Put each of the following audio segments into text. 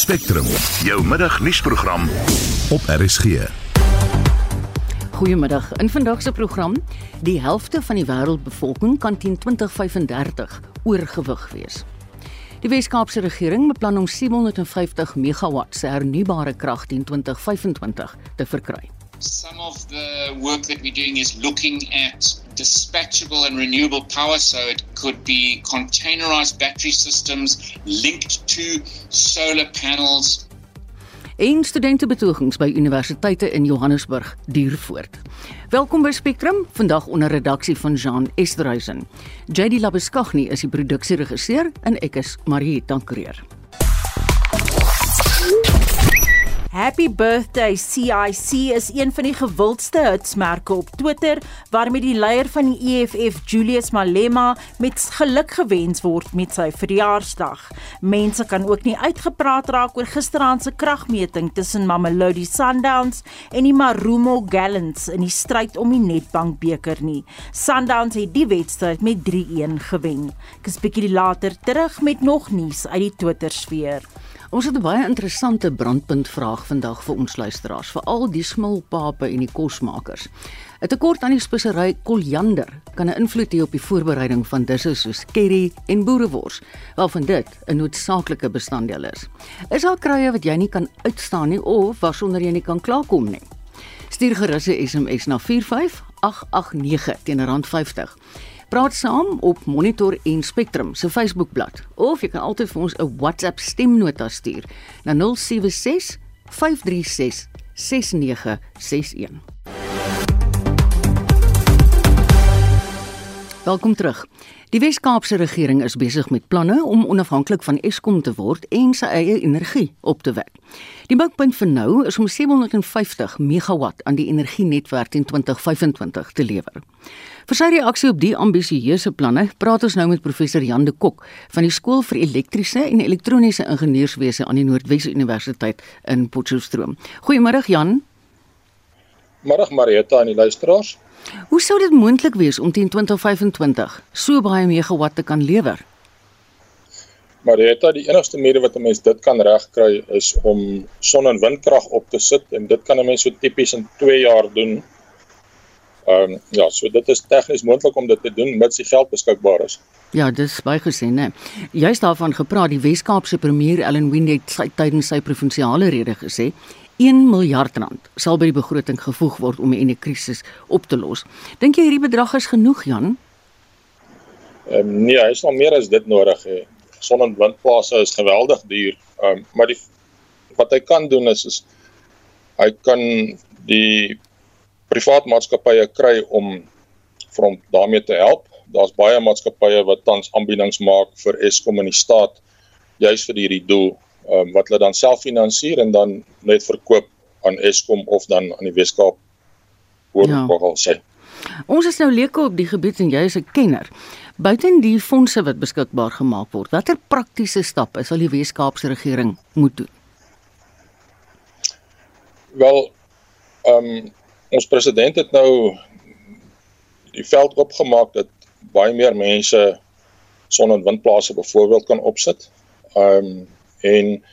Spectrum, jou middagnuusprogram op RSG. Goeiemiddag. In vandag se program, die helfte van die wêreldbevolking kan teen 2035 oorgewig wees. Die Wes-Kaapse regering beplan om 750 megawatt se hernubare krag teen 2025 te verkry. Some of the work that we're doing is looking at dispatchable and renewable power. So it could be containerized battery systems linked to solar panels. En studentebetogings by universiteite in Johannesburg duur voort. Welkom by Spectrum, vandag onder redaksie van Jean Esterhuizen. JD Labeskagni is die produksieregisseur en ek is Marie Tankreer. Happy birthday CIC is een van die gewildste hitsmerke op Twitter waarmee die leier van die EFF Julius Malema met geluk gewens word met sy verjaarsdag. Mense kan ook nie uitgepraat raak oor gisteraand se kragmeting tussen Mamelodi Sundowns en die Marumo Gallants in die stryd om die Nedbank beker nie. Sundowns het die wedstryd met 3-1 gewen. Ek is bietjie later terug met nog nuus uit die Twitter sfeer. Ons het 'n baie interessante brandpunt vraag vandag vir ons luisteraars, veral die smulpape en die kosmakers. 'n Tekort aan die spesery koriander kan 'n invloed hê op die voorbereiding van disse soos curry en boerewors, waarvan dit 'n noodsaaklike bestanddeel is. Is daar kruie wat jy nie kan uitstaan nie of waarsonder jy nie kan klaarkom nie? Stuur gerus 'n SMS na 45889 teen R50. Praat saam op Monitor en Spectrum se Facebookblad of jy kan altyd vir ons 'n WhatsApp stemnota stuur na 076 536 6961. Welkom terug. Die Wes-Kaapse regering is besig met planne om onafhanklik van Eskom te word en sy eie energie op te wek. Die mikpunt vir nou is om 750 megawatt aan die energienetwerk in 2025 te lewer. Vir sy reaksie op die ambisieuse planne, praat ons nou met professor Jan de Kok van die Skool vir Elektriese en Elektroniese Ingenieurswese aan die Noordwes Universiteit in Potchefstroom. Goeiemôre Jan. Middag Marieta en die luisteraars. Hoe sou dit moontlik wees om teen 2025 so baie megawatt te kan lewer? Marieta, die enigste manier wat 'n mens dit kan regkry is om son- en windkrag op te sit en dit kan 'n mens so tipies in 2 jaar doen. Ehm um, ja, so dit is tegnies moontlik om dit te doen mits die geld beskikbaar is. Ja, dis baie gesê, né? Jy's daarvan gepraat die Wes-Kaapse premier Ellen Windey het tydens sy provinsiale rede gesê 1 miljard rand sal by die begroting gevoeg word om die krisis op te los. Dink jy hierdie bedrag is genoeg, Jan? Ehm um, nee, hy nog meer as dit nodig hê. Son- en windplase is geweldig duur. Ehm um, maar die wat hy kan doen is is hy kan die privaat maatskappye kry om vir hom daarmee te help. Daar's baie maatskappye wat tans aanbiedings maak vir Eskom in die staat juis vir hierdie doel um, wat hulle dan self finansier en dan net verkoop aan Eskom of dan aan die Weskaap hoor ja. sê. Ons is nou leuke op die gebied en jy is 'n kenner. Buiten die fondse wat beskikbaar gemaak word, watter praktiese stappe sal die Weskaapse regering moet doen? Wel, ehm um, ons president het nou die veld opgemaak dat baie meer mense son- en windplase byvoorbeeld kan opsit. Ehm um, en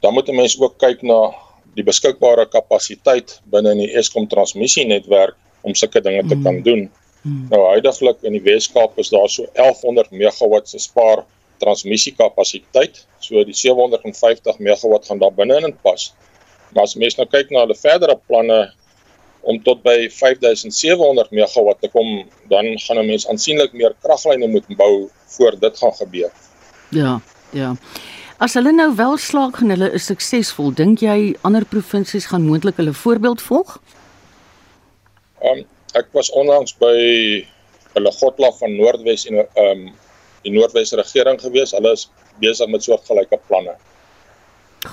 dan moet 'n mens ook kyk na die beskikbare kapasiteit binne in die Eskom transmissienetwerk om sulke dinge te kan mm. doen. Mm. Nou huidigelik in die Weskaap is daar so 1100 megawatt se spaar transmissiekapasiteit. So die 750 megawatt gaan daar binne in pas. Maar as mens nou kyk na hulle verdere planne om tot by 5700 megawatt te kom, dan gaan 'n mens aansienlik meer kraglyne moet bou voor dit gaan gebeur. Ja, ja. As hulle nou wel slaag en hulle is suksesvol, dink jy ander provinsies gaan moontlik hulle voorbeeld volg? Ehm um, ek was onlangs by hulle Godla van Noordwes en ehm um, die Noordwes regering gewees. Hulle is besig met soortgelyke planne.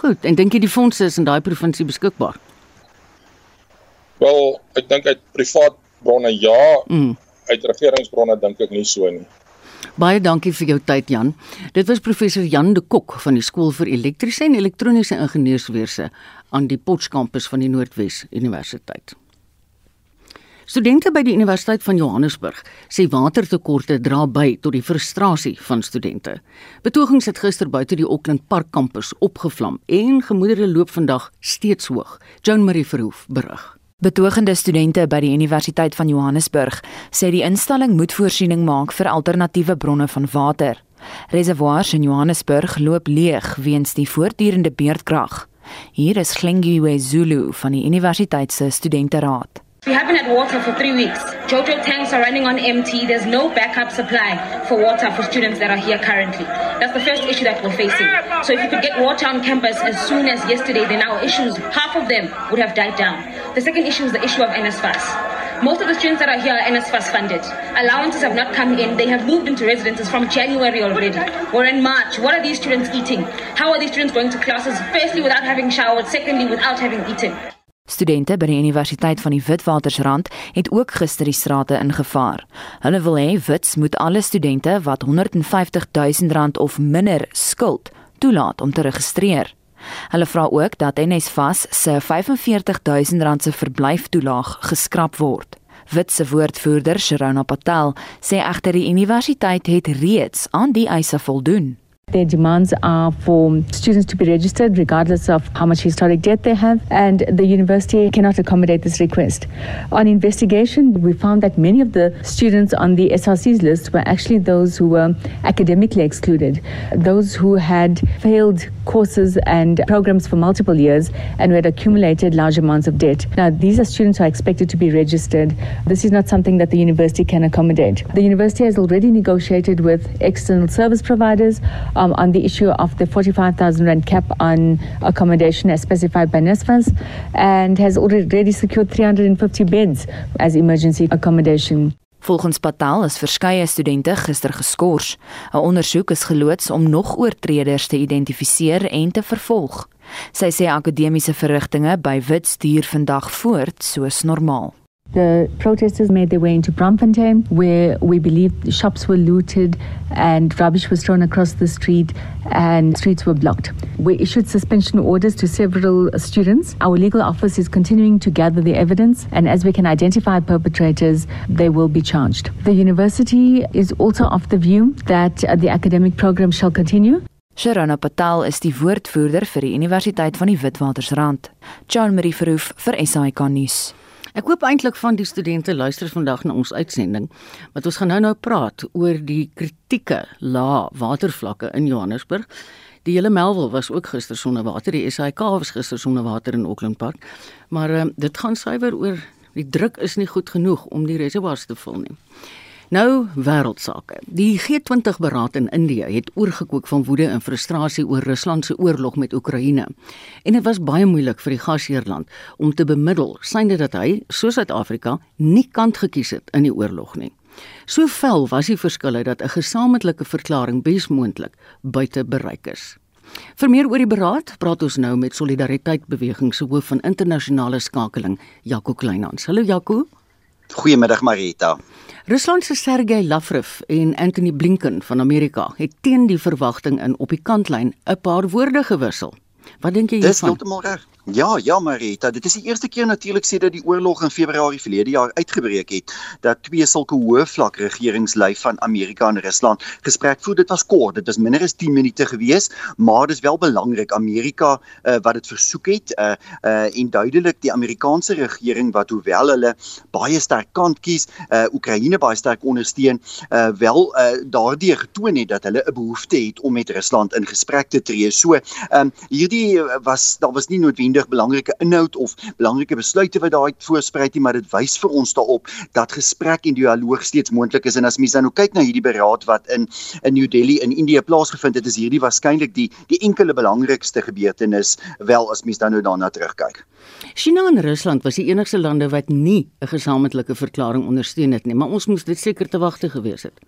Goed, en dink jy die fondse is in daai provinsie beskikbaar? Wel, ek dink uit privaat bronne ja, mm. uit regeringsbronne dink ek nie so nie. Baie dankie vir jou tyd Jan. Dit was professor Jan de Kok van die Skool vir Elektriese en Elektroniese Ingenieurswese aan die Potchefstroom kampus van die Noordwes Universiteit. Studente by die Universiteit van Johannesburg sê watertekorte dra by tot die frustrasie van studente. Betogings het gister buite die Auckland Park kampus opgevlam en gemoedere loop vandag steeds hoog. Joan Marie Verhoef berig. Betogende studente by die Universiteit van Johannesburg sê die instelling moet voorsiening maak vir alternatiewe bronne van water. Reservoirs in Johannesburg loop leeg weens die voortdurende beerdkrag. Hier is Klingiwe Zulu van die Universiteit se studenteraad. We haven't had water for three weeks. Jojo tanks are running on empty. There's no backup supply for water for students that are here currently. That's the first issue that we're facing. So if you could get water on campus as soon as yesterday, then our issues, half of them would have died down. The second issue is the issue of NSFAS. Most of the students that are here are NSFAS funded. Allowances have not come in. They have moved into residences from January already. We're in March. What are these students eating? How are these students going to classes? Firstly, without having showered. Secondly, without having eaten. Studente by die Universiteit van die Witwatersrand het ook gister die strate ingevaar. Hulle wil hê Wits moet alle studente wat 150 000 rand of minder skuld toelaat om te registreer. Hulle vra ook dat NSFAS se 45 000 rand se verblyftoelaag geskraap word. Wits se woordvoerder, Sharona Patel, sê egter die universiteit het reeds aan die eise voldoen. Their demands are for students to be registered regardless of how much historic debt they have, and the university cannot accommodate this request. On investigation, we found that many of the students on the SRC's list were actually those who were academically excluded, those who had failed courses and programs for multiple years and who had accumulated large amounts of debt. Now, these are students who are expected to be registered. This is not something that the university can accommodate. The university has already negotiated with external service providers um, on the issue of the 45,000 rand cap on accommodation as specified by NSFAS and has already secured 350 beds as emergency accommodation. Volgens Patel is verskeie studente gister geskort. 'n Ondersoek is geloods om nog oortreders te identifiseer en te vervolg. Sy sê akademiese verrigtinge by Wit stuur vandag voort soos normaal. The protesters made their way into Braamfontein, where we believe shops were looted and rubbish was thrown across the street and streets were blocked. We issued suspension orders to several students. Our legal office is continuing to gather the evidence, and as we can identify perpetrators, they will be charged. The university is also of the view that the academic program shall continue. Sharana Patel is die woordvoerder vir die Universiteit van die Witwatersrand. Jean Marie Verhoef vir SAK nuus. Ek hoop eintlik van die studente luister vandag na ons uitsending, want ons gaan nou-nou praat oor die kritieke lae watervlakke in Johannesburg. Die hele Melville was ook gister sonder water, die SAIK was gister sonder water in Auckland Park. Maar um, dit gaan suiwer oor die druk is nie goed genoeg om die reservoirs te vul nie. Nou wêreldsake. Die G20 beraad in Indië het oorgekook van woede en frustrasie oor Rusland se oorlog met Oekraïne. En dit was baie moeilik vir die gasheerland om te bemiddel, synde dat hy, soos Suid-Afrika, nie kant gekies het in die oorlog nie. So vel was die verskille dat 'n gesamentlike verklaring besmoontlik buite bereik is. Vir meer oor die beraad, praat ons nou met Solidariteit Beweging se hoof van internasionale skakeling, Jaco Kleinhans. Hallo Jaco. Goeiemiddag Marita. Rusland se Sergey Lavrov en Anthony Blinken van Amerika het teen die verwagting in op die kantlyn 'n paar woorde gewissel. Wat dink jy hiervan? Dis heeltemal reg. Ja, ja Marita, dit is die eerste keer natuurlik sedert die oorlog in Februarie verlede jaar uitgebreek het dat twee sulke hoë vlak regeringslei van Amerika en Rusland gesprek voer. Dit was kort, dit was minder as 10 minute gewees, maar dit is wel belangrik Amerika uh, wat dit versoek het uh, uh, en duidelik die Amerikaanse regering wat hoewel hulle baie sterk kant kies, uh, Oekraïne baie sterk ondersteun, uh, wel uh, daardie getoon het dat hulle 'n behoefte het om met Rusland in gesprek te tree. So, um, hierdie was daar was nie noodwendig nodig belangrike inhoud of belangrike besluite wat daai voorspruit nie, maar dit wys vir ons daarop dat gesprek en dialoog steeds moontlik is en as mens dan nou kyk na hierdie beraad wat in in New Delhi in Indië plaasgevind het, is hierdie waarskynlik die die enkele belangrikste gebeurtenis wel as mens dan nou daarna terugkyk. China en Rusland was die enigste lande wat nie 'n gesamentlike verklaring ondersteun het nie, maar ons moes dit seker te wagte gewees het.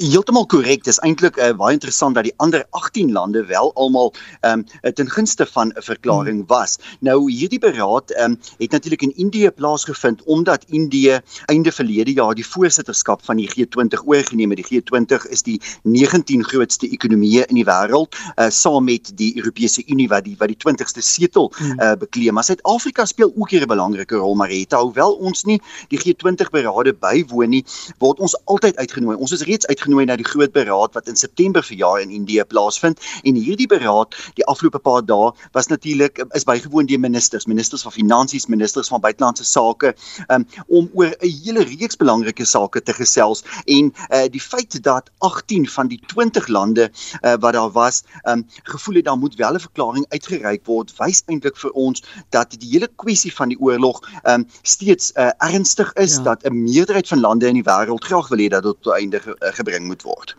Heeltemal korrek. Dis eintlik uh, baie interessant dat die ander 18 lande wel almal ehm um, ten gunste van 'n verklaring hmm. was. Nou hierdie beraad ehm um, het natuurlik in Indië plaasgevind omdat Indië einde verlede jaar die voorsitterskap van die G20 oorgeneem het. Die G20 is die 19 grootste ekonomieë in die wêreld, uh, saam met die Europese Unie wat die wat die 20ste setel uh, bekleem. Maar Suid-Afrika speel ook hier 'n belangrike rol, maar het alhoewel ons nie die G20 berade bywoon nie, word ons altyd uitgenooi. Ons is reeds uitgenooi uitgenooi na die groot beraad wat in September verjaar in Indië plaasvind en hierdie beraad die afgelope paar dae was natuurlik is bygewoon deur ministers, ministers van finansies, ministers van buitelandse sake um, om oor 'n hele reeks belangrike sake te gesels en uh, die feit dat 18 van die 20 lande uh, wat daar was, um, gevoel het daar moet wel 'n verklaring uitgereik word, wys eintlik vir ons dat die hele kwessie van die oorlog um, steeds uh, ernstig is ja. dat 'n meerderheid van lande in die wêreld graag wil hê dat dit tot einde ge, uh, gebring moet word.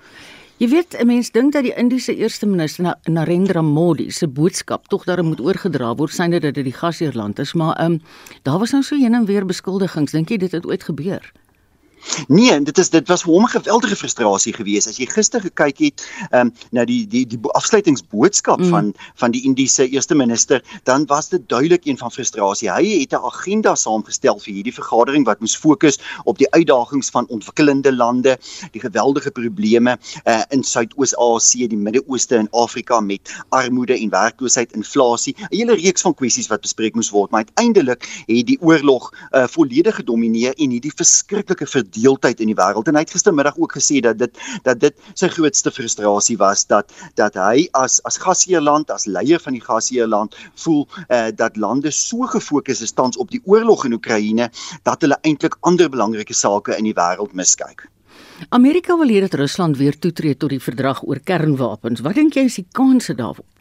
Jy weet, 'n mens dink dat die Indiese eerste minister Narendra Modi se boodskap tog daarom moet oorgedra word, synde dat dit die gasheerland is, maar ehm um, daar was nou so heen en weer beskuldigings. Dink jy dit het ooit gebeur? Nee, dit is dit was vir hom 'n geweldige frustrasie geweest as jy gister gekyk het um, na die die die afsluitingsboodskap mm. van van die Indiese eerste minister, dan was dit duidelik een van frustrasie. Hy het 'n agenda saamgestel vir hierdie vergadering wat moes fokus op die uitdagings van ontwikkelende lande, die geweldige probleme uh, in Suidoos-Asië, die Midde-Ooste en Afrika met armoede en werkloosheid, inflasie, 'n hele reeks van kwessies wat bespreek moes word, maar uiteindelik het die oorlog uh, volledig gedomeineer en hierdie verskriklike verdeeldheid in die wêreld en hy het gistermiddag ook gesê dat dit dat dit sy grootste frustrasie was dat dat hy as as gasheerland as leier van die gasheerland voel uh, dat lande so gefokus is tans op die oorlog in Oekraïne dat hulle eintlik ander belangrike sake in die wêreld miskyk. Amerika wil hê dat Rusland weer toetree tot die verdrag oor kernwapens. Wat dink jy is die kanse daarop?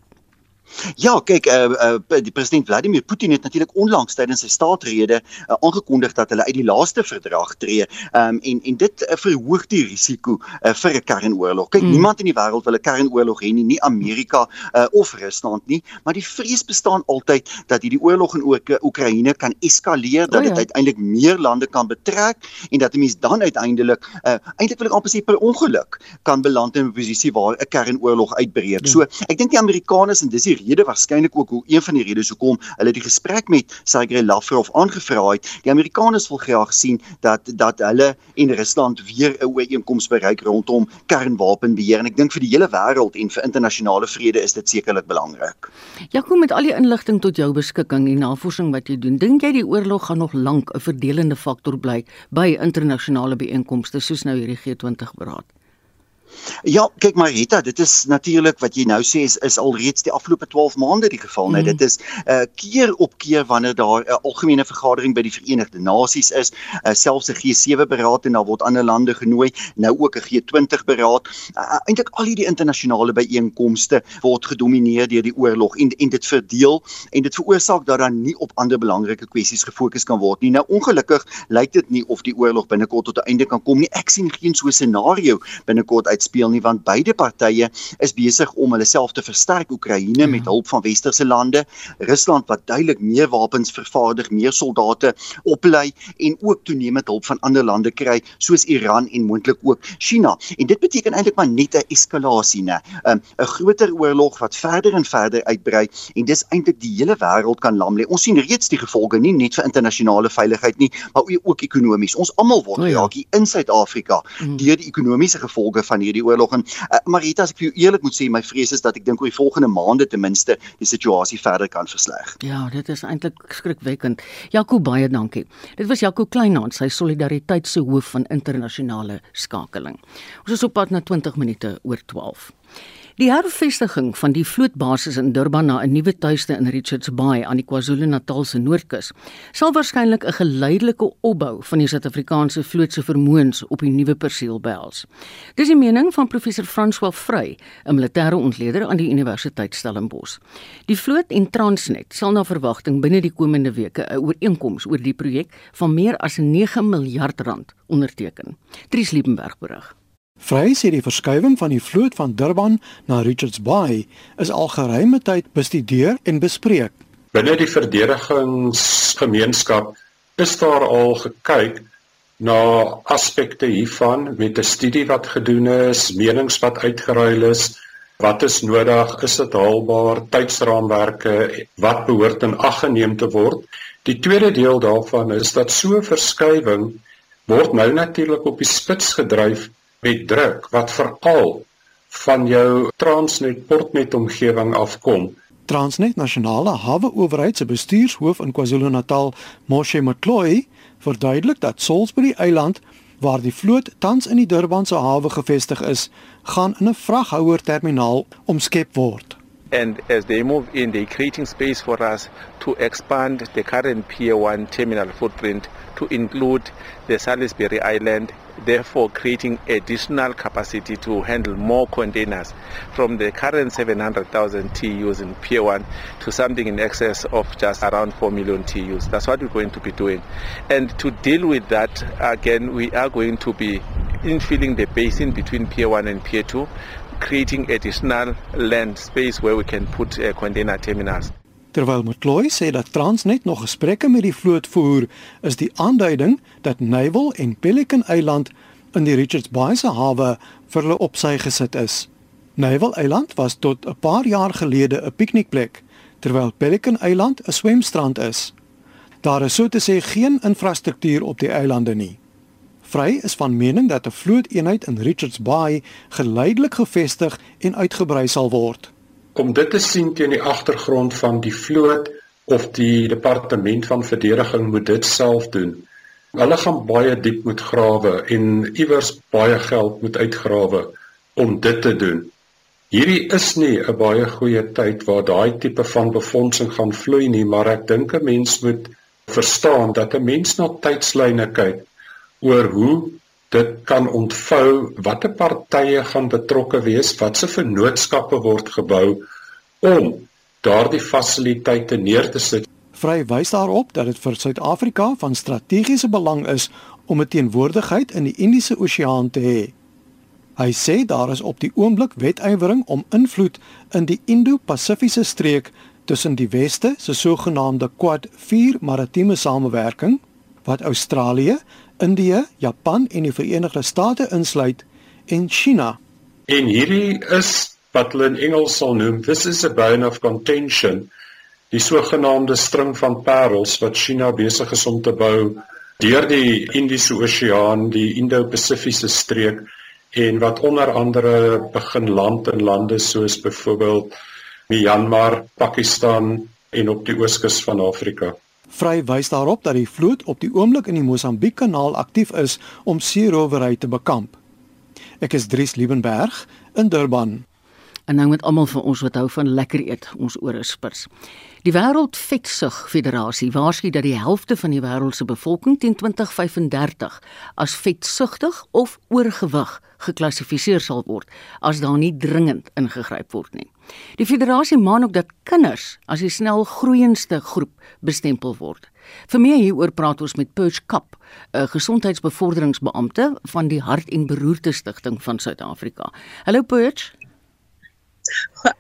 Ja, kyk, uh, uh, die president Vladimir Putin het natuurlik onlangs tydens sy staatsrede uh, aangekondig dat hulle uit die laaste verdrag tree. Um, en en dit uh, verhoog die risiko uh, vir 'n kernoorlog. Kyk, mm. niemand in die wêreld wil 'n kernoorlog hê nie, nie Amerika uh, of Rusland nie, maar die vrees bestaan altyd dat hierdie oorlog in Oek Oekraïne kan eskaleer, dat dit oh, ja. uiteindelik meer lande kan betrek en dat 'n mens dan uiteindelik uh, eintlik wil ek amper sê per ongeluk kan beland in 'n posisie waar 'n kernoorlog uitbreek. Ja. So, ek dink die Amerikaners en dis die rede waarskynlik ook hoe een van die redes hoekom hulle die gesprek met Sergey Lavrov aangevra het. Die Amerikaners wil graag sien dat dat hulle en Rusland weer 'n ooreenkoms bereik rondom kernwapenbeheer en ek dink vir die hele wêreld en vir internasionale vrede is dit sekerlik belangrik. Jakob met al die inligting tot jou beskikking en navorsing wat jy doen, dink jy die oorlog gaan nog lank 'n verdelende faktor bly by internasionale byeenkomste soos nou hierdie G20 beraad? Ja, kyk Marita, dit is natuurlik wat jy nou sê is, is alreeds die afgelope 12 maande die geval. Mm. Nou dit is uh, keer op keer wanneer daar 'n uh, algemene vergadering by die Verenigde Nasies is, uh, selfs 'n G7 beraad en daar word ander lande genooi, nou ook 'n G20 beraad. Uh, Eintlik al hierdie internasionale byeenkomste word gedomeineer deur die oorlog en en dit verdeel en dit veroorsaak dat daar nie op ander belangrike kwessies gefokus kan word nie. Nou ongelukkig lyk dit nie of die oorlog binnekort tot 'n einde kan kom nie. Ek sien geen so 'n scenario binnekort uit uitspeel nie want beide partye is besig om hulle self te versterk Oekraïne ja. met hulp van westerse lande Rusland wat duidelik meer wapens vervaardig meer soldate oplei en ook toenemend hulp van ander lande kry soos Iran en moontlik ook China en dit beteken eintlik maar net 'n eskalasie nê 'n um, groter oorlog wat verder en verder uitbrei en dis eintlik die hele wêreld kan lam lê ons sien reeds die gevolge nie net vir internasionale veiligheid nie maar ook ekonomies ons almal word geraak oh, ja. in Suid-Afrika mm. deur die ekonomiese gevolge van hierdie oorlog en uh, Marita as ek vir jou eerlik moet sê my vrees is dat ek dink oor die volgende maande ten minste die situasie verder kan versleg. Ja, dit is eintlik skrikwekkend. Jaco baie dankie. Dit was Jaco Kleinhans, sy solidariteit se hoof van internasionale skakeling. Ons is op pad na 20 minute oor 12. Die hervestiging van die vlootbasis in Durban na 'n nuwe tuiste in Richards Bay aan die KwaZulu-Natal se noordkus sal waarskynlik 'n geleidelike opbou van die Suid-Afrikaanse vloot se vermoëns op die nuwe perseel behels. Dis die mening van professor François Vrey, 'n militêre ontleder aan die Universiteit Stellenbosch. Die vloot en Transnet sal na verwagting binne die komende weke 'n ooreenkoms oor die projek van meer as 9 miljard rand onderteken. Dries Liebenberg berig. Vry sê die verskuiwing van die vloot van Durban na Richards Bay is al geruime tyd bestudeer en bespreek. Binne die verdedigingsgemeenskap is daar al gekyk na aspekte hiervan met 'n studie wat gedoen is, menings wat uitgeruil is, wat is nodig, is dit haalbaar, tydsraamwerke, wat behoort in ag geneem te word. Die tweede deel daarvan is dat so 'n verskywing word nou natuurlik op die spits gedryf met druk wat veral van jou Transnet Portnet omgewing afkom. Transnet Nasionale Hawe Owerheid se bestuurshoof in KwaZulu-Natal, Moshe Mtloyi, verduidelik dat Salisbury Eiland waar die vloot tans in die Durbanse hawe gevestig is, gaan in 'n vraghouer terminaal omskep word. And as they move in, they're creating space for us to expand the current Pier 1 terminal footprint to include the Salisbury Island therefore creating additional capacity to handle more containers from the current 700,000 TUs in Pier 1 to something in excess of just around 4 million TUs. That's what we're going to be doing. And to deal with that, again, we are going to be infilling the basin between Pier 1 and Pier 2, creating additional land space where we can put uh, container terminals. Terwyl Mcloy sê dat Transnet nog gesprekke met die vloot voer, is die aanduiding dat Naval en Pelican Eiland in die Richards Bay se hawe vir hulle opsy gesit is. Naval Eiland was tot 'n paar jaar gelede 'n piknikplek, terwyl Pelican Eiland 'n swemstrand is. Daar is so te sê geen infrastruktuur op die eilande nie. Vry is van mening dat 'n vlooteenheid in Richards Bay geleidelik gevestig en uitgebrei sal word om dit te sien teen die agtergrond van die vloot of die departement van verdediging moet dit self doen. Hulle gaan baie diep moet grawe en iewers baie geld moet uitgrawe om dit te doen. Hierdie is nie 'n baie goeie tyd waar daai tipe van befondsing gaan vloei nie, maar ek dink 'n mens moet verstaan dat 'n mens na tydslyne kyk oor hoe dit kan ontvou watter partye gaan betrokke wees, watse vennootskappe word gebou om daardie fasiliteite neer te sit. Vry wys daarop dat dit vir Suid-Afrika van strategiese belang is om 'n teenwoordigheid in die Indiese Oseaan te hê. Hy sê daar is op die oomblik wetywering om invloed in die Indo-Pasifiese streek tussen die weste se sogenaamde Quad 4 maritieme samewerking wat Australië, Indië, Japan en die Verenigde State insluit en China. En hierdie is wat hulle in Engels sal noem this is a bone of contention, die sogenaamde string van parels wat China besig is om te bou deur die Indiese Oseaan, die Indo-Pasifiese streek en wat onder andere begin land in lande soos byvoorbeeld Myanmar, Pakistan en op die ooskus van Afrika. Vry wys daarop dat die vloot op die oomblik in die Mosambiek-kanaal aktief is om seerowery te bekamp. Ek is Dries Liebenberg in Durban. En nou met almal van ons wat hou van lekker eet, ons ore spurs. Die Wêreldvetsug Federasie waarsku dat die helfte van die wêreld se bevolking teen 2035 as vetsugtig of oorgewig geklassifiseer sal word as daar nie dringend ingegryp word nie. Die federasie maan ook dat kinders as die snel groeiendste groep bestempel word. Vir meer hieroor praat ons met Perch Kap, 'n gesondheidsbevorderingsbeampte van die Hart en Beroerte Stichting van Suid-Afrika. Hallo Perch.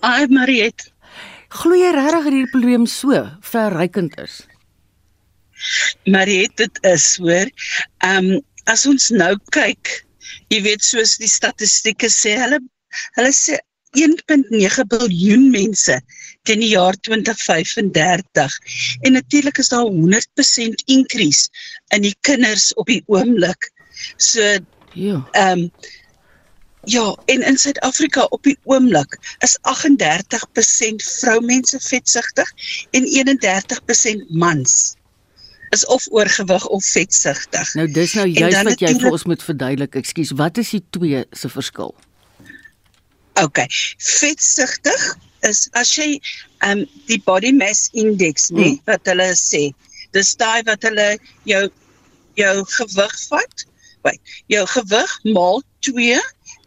Ai Mariet. Glo jy regtig dat hierdie probleem so verrykend is? Mariet, dit is hoor. Ehm um, as ons nou kyk, jy weet soos die statistieke sê, hulle hulle sê 1.9 biljoen mense teen die jaar 2035 en natuurlik is daar 100% increase in die kinders op die oomblik. So ja. Ehm um, ja, en in Suid-Afrika op die oomblik is 38% vroumense vetsugtig en 31% mans is of oorgewig of vetsugtig. Nou dis nou juist wat jy vir ons moet verduidelik. Ekskuus, wat is die twee se verskil? Okay. Vetsugtig is as jy um die body mass index nee, mm. wat hulle sê. Dis daai wat hulle jou jou gewig vat. Wait, jou gewig maal 2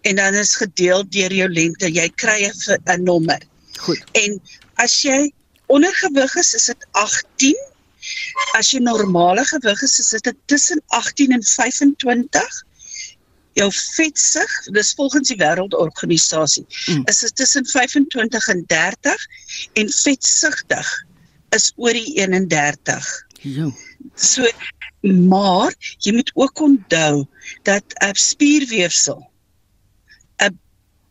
en dan is gedeel deur jou lengte. Jy kry 'n nommer. Goed. En as jy ondergewig is, is dit 18. As jy normale gewig is, is dit tussen 18 en 25 jou vetsig, dis volgens die wêreldorganisasie, mm. is dit tussen 25 en 30 en vetsigtig is oor die 31. Ja. So maar jy moet ook onthou dat 'n spierweefsel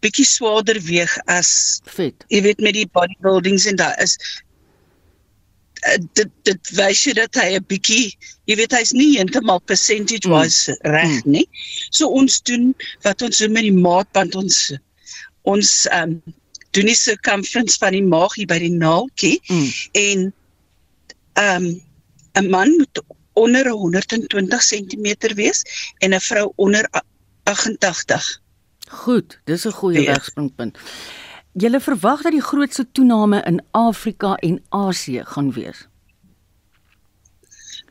bietjie swaarder weeg as vet. Jy weet met die bodybuildings en daar is uh, dit dit wys jy dat hy 'n bietjie jy weet hy's nie heeltemal percentage wise mm. reg nie. So ons doen wat ons doen met die maatband ons ons ehm um, doen die circumference van die maag hier by die naaltjie mm. en ehm um, 'n man moet onder 120 cm wees en 'n vrou onder 88. Goed, dis 'n goeie ja. wegspringpunt. Julle verwag dat die grootste toename in Afrika en Asië gaan wees.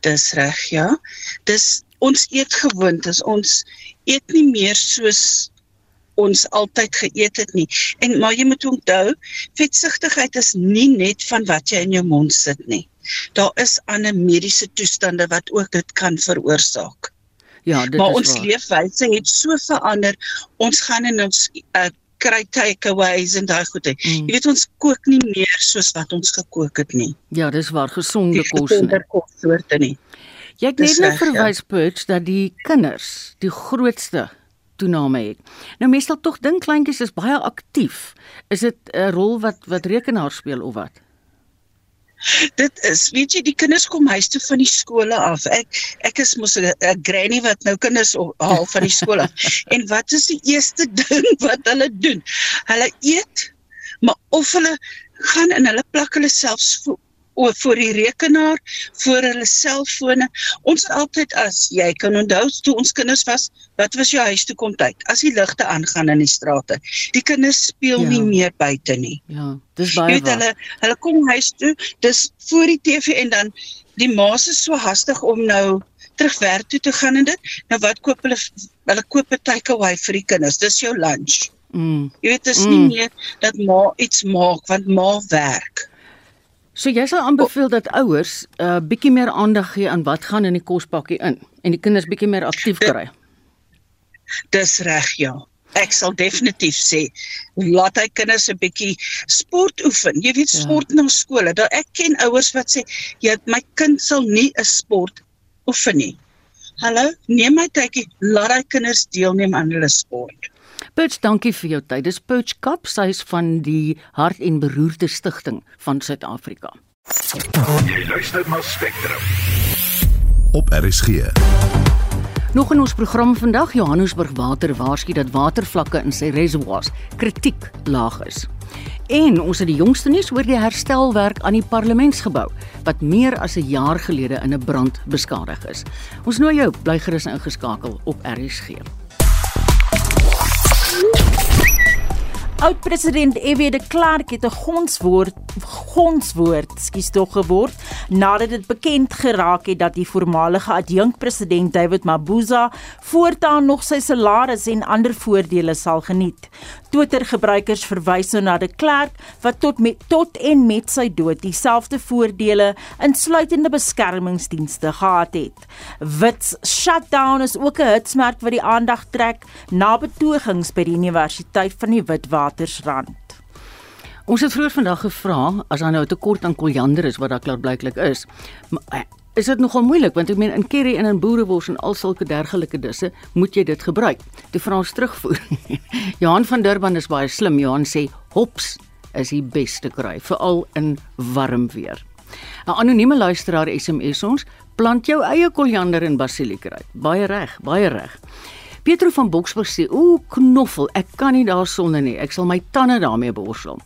Dis reg, ja. Dis ons eet gewoond, is ons eet nie meer soos ons altyd geëet het nie. En maar jy moet onthou, vetsigtigheid is nie net van wat jy in jou mond sit nie. Daar is ander mediese toestande wat ook dit kan veroorsaak. Ja, dit maar is ons waar. leefwyse het so verander. Ons gaan in ons uh, kry takeaways en daai goede. Mm. Jy weet ons kook nie meer soos wat ons gekook het nie. Ja, dis waar gesonde kos. gesonde nie. kossoorte nie. Jy het net nou ja. verwys Perch dat die kinders die grootste toename het. Nou meestal tog dink kleintjies is baie aktief. Is dit 'n rol wat wat rekenaar speel of wat? Dit is, weet jy, die kinders kom huis toe van die skole af. Ek ek is mos 'n granny wat nou kinders haal van die skool af. en wat is die eerste ding wat hulle doen? Hulle eet, maar of hulle gaan en hulle plak hulle selfs vo- o voor die rekenaar, voor hulle selfone. Ons het altyd as jy kan onthou toe ons kinders was, wat was jou huis toe kom tyd? As die ligte aangaan in die strate. Die kinders speel Ja. nie meer buite nie. Ja, dis baie waar. hulle hulle kom huis toe, dis voor die TV en dan die ma's is so hastig om nou terug werk toe te gaan en dit. Nou wat koop hulle hulle koop 'n takeaway vir die kinders. Dis jou lunch. Mm. Jy weet dis Mm. nie meer dat ma iets maak want ma werk. So jy sal aanbeveel dat ouers 'n uh, bietjie meer aandag gee aan wat gaan in die kospakkie in en die kinders bietjie meer aktief kry. Dis reg, ja. Ek sal definitief sê laat hy kinders 'n bietjie sport oefen. Jy weet Ja. sport na skole. Daar ek ken ouers wat sê, "Ja, my kind sal nie 'n sport oefen nie." Hallo, neem my tydjie, laat hy kinders deelneem aan hulle sport. Perch, dankie vir jou tyd. Dis Perch Kap, sy is van die Hart en Beroerte Stichting van Suid-Afrika. Jy luister na Spectrum. Op RSG. Nog in ons program vandag Johannesburg Water waarsku dat watervlakke in sy reservoirs kritiek laag is. En ons het die jongste nuus oor die herstelwerk aan die parlementsgebou wat meer as 'n jaar gelede in 'n brand beskadig is. Ons nooi jou bly gerus ingeskakel op RSG. Oud-president F.W. de Klerk het 'n gonswoord gonswoord, skus tog geword nadat dit bekend geraak het dat die voormalige adjunkpresident David Mabuza voortaan nog sy salaris en ander voordele sal geniet. Twitter-gebruikers verwys nou na de Klerk wat tot met tot en met sy dood dieselfde voordele insluitende beskermingsdienste gehad het. Wits shutdown is ook 'n hitsmerk wat die aandag trek na betogings by die Universiteit van die Witwatersrand. Ons het vroeër vandag gevra as daar nou 'n tekort aan koriander is wat daar klaarblyklik is. Maar, eh, is dit nogal moeilik want ek meen in curry en in boerewors en al sulke dergelike disse moet jy dit gebruik. Toe vra ons terugvoer. Johan van Durban is baie slim. Johan sê hops is die beste kry veral in warm weer. 'n Anonieme luisteraar SMS ons, plant jou eie koriander en basiliekruid. Baie reg, baie reg. Pietro van Boksburg sê: "Ooh, knoffel, ek kan nie daarsonder nie. Ek sal my tande daarmee borsel."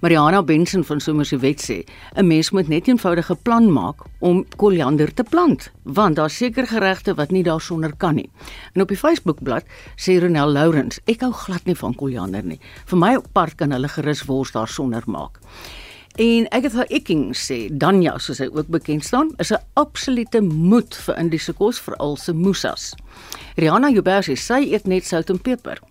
Mariana Benson van Somerset sê: "’n Mens moet net eenvoudige plan maak om koriander te plant, want daar's seker geregte wat nie daarsonder kan nie." En op die Facebookblad sê Ronel Lourens: "Ek hou glad nie van koriander nie. Vir my part kan hulle gerus wors daarsonder maak." En Agatha Ecking sê Danja, soos hy ook bekend staan, is 'n absolute moed vir Indiese kos, veral se musas. Rihanna Joubert sê sy eet net sout en peper.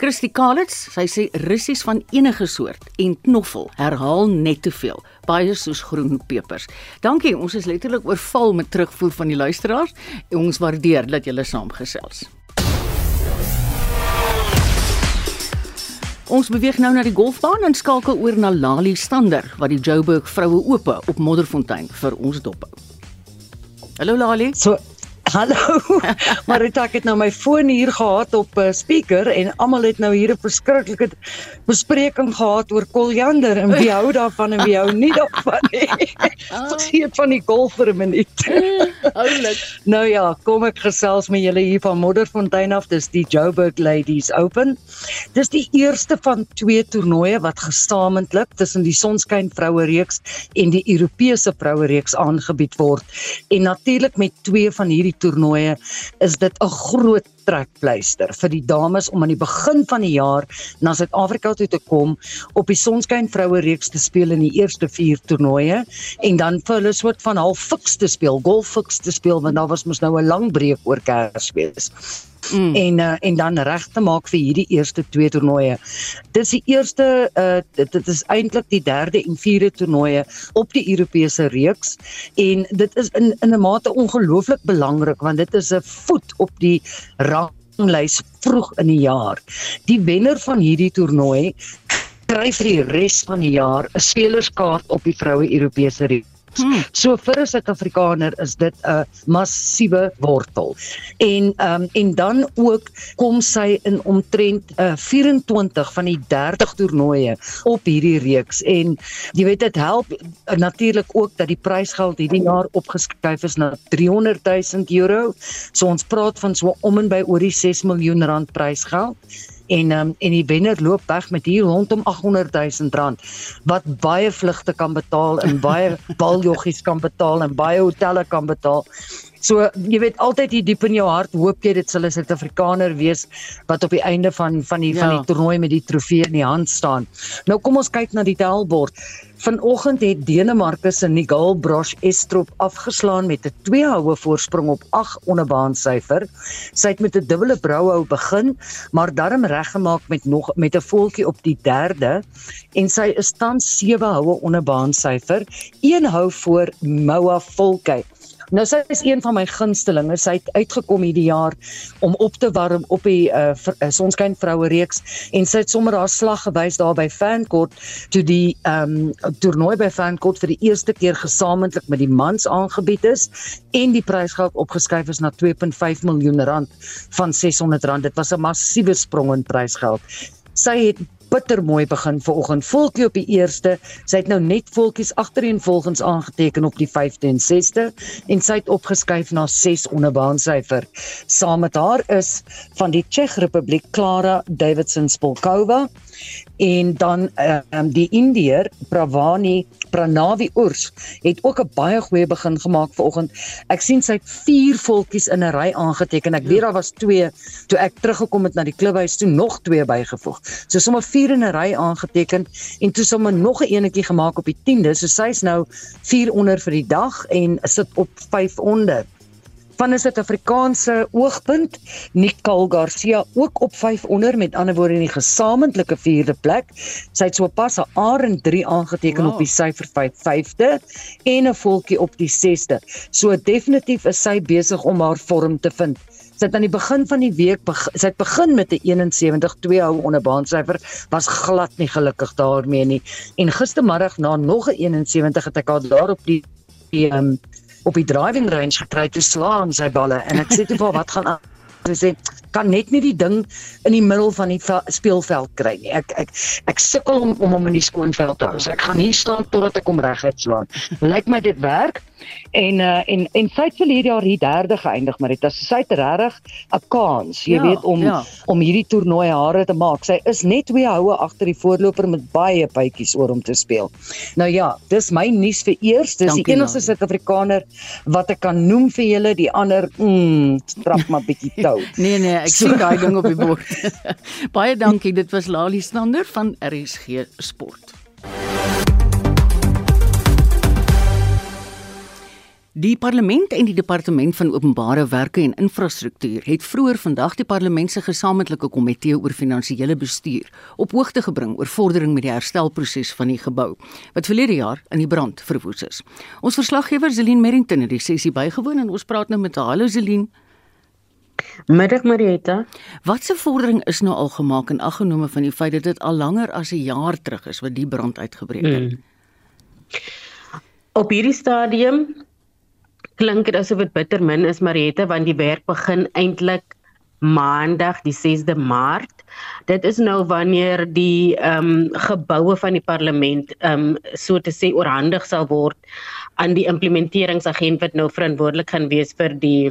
Christy Kalitz, sy sê russies van enige soort en knoffel herhaal net te veel, baie soos groen pepers. Dankie, ons is letterlik oorval met terugvoer van die luisteraars ons waardeer dat julle saamgesels. Ons beweeg nou na die golfbaan en skakel oor na Lali Stander wat die Joburg vroue ope op Modderfontein vir ons dophou. Hallo Lali. So Hallo. Marita ek het nou my foon hier gehad op 'n uh, speaker en almal het nou hier 'n verskriklike bespreking gehad oor koljander en wie hou daarvan en wie hou nie daarvan nie. Vergeet van die golf vir 'n minuut. Oulik. nou ja, kom ek gesels met julle hier van Modderfontein af. Dis die Joburg Ladies Open. Dis die eerste van twee toernooie wat gesamentlik tussen die Sonskyn Vroue Reeks en die Europese Vroue Reeks aangebied word. En natuurlik met twee van hierdie toernooie is dit 'n groot trekpleister vir die dames om aan die begin van die jaar na Suid-Afrika toe te kom op die Sonskyn Vroue Reeks te speel in die eerste 4 toernooie en dan vir hulle soort van half fiks te speel, golf fiks te speel want daar was mos nou 'n lang breek oor Kersfees. Mm. En uh, en dan reg te maak vir hierdie eerste twee toernooie. Dit is die eerste uh dit, dit is eintlik die derde en vierde toernooie op die Europese reeks en dit is in in 'n mate ongelooflik belangrik want dit is 'n voet op die ranglys vroeg in die jaar. Die wenner van hierdie toernooi kry vir die res van die jaar 'n spelerskaart op die vroue Europese reeks. Hmm. So vir 'n Suid-Afrikaner is dit 'n massiewe wortel. En ehm um, en dan ook kom sy in omtrent uh, 24 van die 30 toernooie op hierdie reeks en jy weet dit help uh, natuurlik ook dat die prysgeld hierdie jaar opgeskuif is na 300 000 euro. So ons praat van so om en by oor die 6 miljoen rand prysgeld en um, en die wenner loop weg met hier rondom 800 000 rand wat baie vlugte kan betaal en baie baljoggies kan betaal en baie hotelle kan betaal. So jy weet altyd hier diep in jou hart hoop jy dit sal 'n Suid-Afrikaner wees wat op die einde van van die ja. van die toernooi met die trofee in die hand staan. Nou kom ons kyk na die tellbord. Vanoggend het Denemarke se Nigel Brosh Estrop afgeslaan met 'n 2 houe voorsprong op 8 onderbaan syfer. Sy het met 'n dubbele brouhou begin, maar darm reggemaak met nog met 'n voeltjie op die 3de en sy is tans 7 houe onderbaan syfer, 1 hou voor Moa Volkey. Nou sy is een van my gunstelinge. Sy het uitgekom hierdie jaar om op te warm op die uh, uh Sonskyn Vroue reeks en sy het sommer haar slag gewys daar by Fancourt toe die ehm um, toernooi by Fancourt vir die eerste keer gesamentlik met die mans aangebied is en die prysgeld opgeskuif is na 2.5 miljoen rand van 600 rand. Dit was 'n massiewe sprong in prysgeld. Sy het bitter mooi begin vanoggend. Volkie op die eerste. Sy het nou net volkies agtereenvolgens aangeteken op die 5de en 6de en sy het opgeskuif na 6 onderbaan syfer. Saam met haar is van die Tsjech Republiek Klara Davidson Spolkova en dan ehm um, die Indiër Pravani Pranavi Urs het ook 'n baie goeie begin gemaak vanoggend. Ek sien sy het 4 volkies in 'n ry aangeteken. Ek weet daar was 2 toe ek teruggekom het na die klubhuis toe nog 2 bygevoeg. So sommer 4 in 'n ry aangeteken en toe sommer nog 'n enetjie gemaak op die 10de. So sy's nou 4 onder vir die dag en sit op 5 onder van 'n Suid-Afrikaanse oogpunt, Nicole Garcia ook op 5 onder met ander woorde in die gesamentlike 4de plek. Sy het sopas 'n R en 3 aangeteken wow. op die syfer 5 5de en 'n volkie op die 6de. So definitief is sy besig om haar vorm te vind. Sy het aan die begin van die week sy het begin met 'n 71 2 hou onder baansyfer was glad nie gelukkig daarmee nie. En gistermiddag na nog 'n 71 het ek haar daar op die die um, op die driving range gekry te slaan sy balle en ek sê toe vir wat gaan aan sy sê kan net nie die ding in die middel van die speelveld kry nie. Ek ek ek sukkel om om hom in die skoon veld te hou. So ek gaan hier staan totdat ek hom reguit slaan. Lyk my dit werk. En uh, en en sy het vir hierdie jaar hier derde geëindig, maar dit is sy het regtig 'n kans, jy ja, weet om ja. om hierdie toernooi hare te maak. Sy is net twee houe agter die voorloper met baie bytjies oor om te speel. Nou ja, dis my nuus vir eers. Dis Dankie, die enigste Suid-Afrikaner wat ek kan noem vir julle, die ander, mm, straf maar bietjie tou. nee nee, ek so. sien daai ding op die bord. baie dankie. Dit was Lali Stander van RSG Sport. Die parlement en die departement van openbare werke en infrastruktuur het vroeër vandag die parlement se gesamentlike komitee oor finansiële bestuur op hoogte gebring oor vordering met die herstelproses van die gebou wat verlede jaar in die brand verwoes is. Ons verslaggewer Zelin Merrington het die sessie bygewoon en ons praat nou met haar. Hallo Zelin. Middag Marietta. Watse vordering is nou al gemaak in aggenome van die feit dat dit al langer as 'n jaar terug is wat die brand uitgebreek het? Hmm. Op hierdie stadium klink dit asof dit bitter min is Mariette want die werk begin eintlik maandag die 6de Maart. Dit is nou wanneer die ehm um, geboue van die parlement ehm um, so te sê oorhandig sal word aan die implementeringsagent wat nou verantwoordelik gaan wees vir die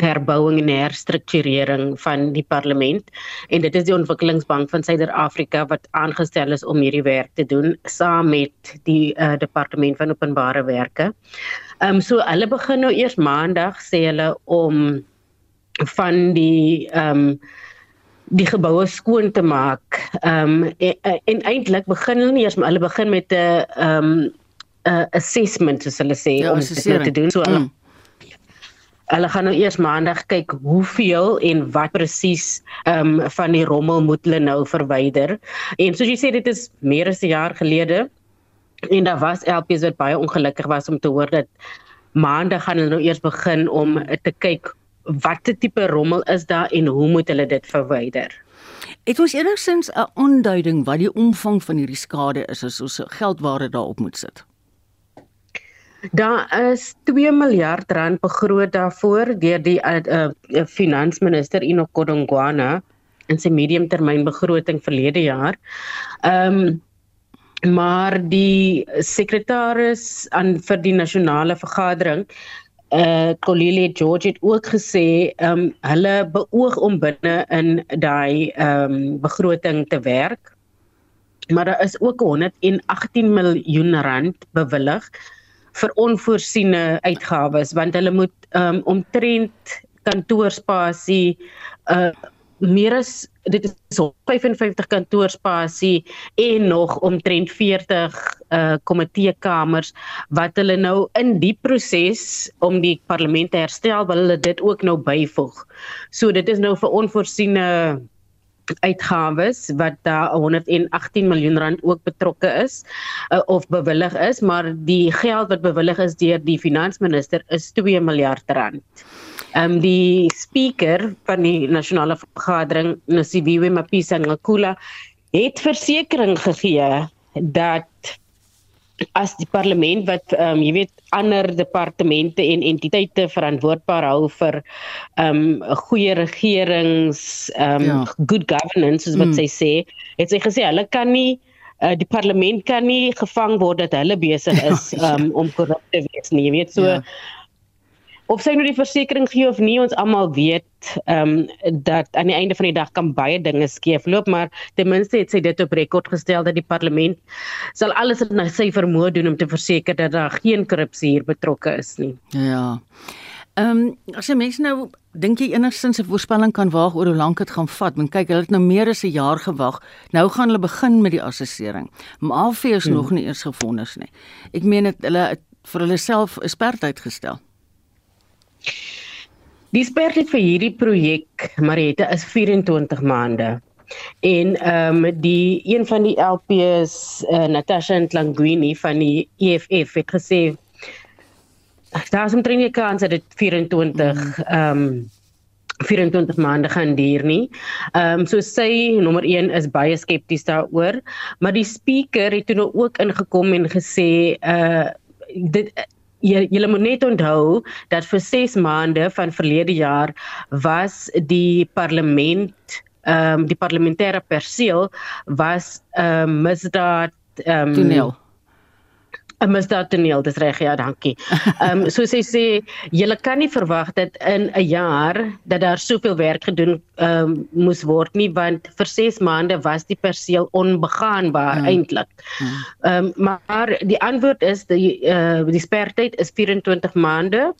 herbouing en herstrukturering van die parlement en dit is die ontwikkelingsbank van Suider-Afrika wat aangestel is om hierdie werk te doen saam met die uh, departement van openbare werke. Ehm um, so hulle begin nou eers maandag sê hulle om van die ehm um, die geboue skoon te maak. Ehm um, en, en eintlik begin hulle nie eers maar hulle begin met 'n ehm um, 'n assessment soos hulle sê ja, om dit nou te doen. So hulle mm. Hulle gaan nou eers maandag kyk hoeveel en wat presies ehm um, van die rommel moet hulle nou verwyder. En soos jy sê dit is meer as 'n jaar gelede en daar was LPs wat baie ongelukkig was om te hoor dat maandag gaan hulle nou eers begin om te kyk watter tipe rommel is daar en hoe moet hulle dit verwyder? Het ons enigsins 'n aanduiding wat die omvang van hierdie skade is as ons geldware daarop moet sit? Daar is 2 miljard rand begroot daarvoor deur die uh, uh, finansminister Enoch Godongwana in sy mediumtermynbegroting verlede jaar. Ehm um, maar die sekretaris aan vir die nasionale vergadering uh Colile George het ook gesê um hulle beoog om binne in daai um begroting te werk. Maar daar is ook 118 miljoen rand bewillig vir onvoorsiene uitgawes want hulle moet um omtrent kantoorspasie uh meer as dit is 55 kantoorspasie en nog omtrent 40 uh komiteekamers wat hulle nou in die proses om die parlement te herstel wil hulle dit ook nou byvoeg. So dit is nou vir onvoorsiene uitgawes wat daar 118 miljoen rand ook betrokke is uh, of bewillig is, maar die geld wat bewillig is deur die finansminister is 2 miljard rand. Ehm um, die speaker van die nasionale vergadering, Nosiviwe Mapisa Ngakula, het versekering gegee dat as die parlement wat ehm um, jy weet ander departemente en entiteite verantwoordbaar hou vir ehm um, goeie regerings ehm um, ja. good governance soos wat mm. sy sê, het sy gesê hulle kan nie uh, die parlement kan nie gevang word dat hulle besig is um, om korrup te wees nie. Jy weet so ja of sy nou die versekerings gee of nie ons almal weet ehm um, dat aan die einde van die dag kan baie dinge skeefloop maar ten minste het sy dit op rekord gestel dat die parlement sal alles in sy vermoë doen om te verseker dat daar geen korrupsie hier betrokke is nie. Ja. Ehm um, as jy mense nou dink jy enigstens 'n voorspelling kan waag oor hoe lank dit gaan vat? Want kyk, hulle het nou meer as 'n jaar gewag. Nou gaan hulle begin met die assessering. Maar Alfie is hmm. nog nie eers gefonnis nie. Ek meen dit hulle vir hulle self 'n sperdatum gestel. Die sperdatum vir hierdie projek Mariette is 24 maande. En ehm um, die een van die LPs uh, Natasha Ntlanguini van die EFF het gesê daar is omtrent 'n kans dat dit 24 ehm um, 24 maande gaan duur nie. Ehm um, so sy nommer 1 is baie skepties daaroor, maar die speaker het toe nou ook ingekom en gesê uh dit jy jy moet net onthou dat vir 6 maande van verlede jaar was die parlement ehm um, die parlementêre perseel was 'n um, ehm, misdaad ehm um, toneel 'n misdaadtoneel, dis reg ja, dankie. Ehm um, soos hy sê, jy kan nie verwag dat in 'n jaar dat daar soveel werk gedoen ehm um, moes word nie want vir 6 maande was die perseel onbegaanbaar ja. eintlik. Ja. Ehm um, maar die antwoord is die uh, die spertyd is 24 maande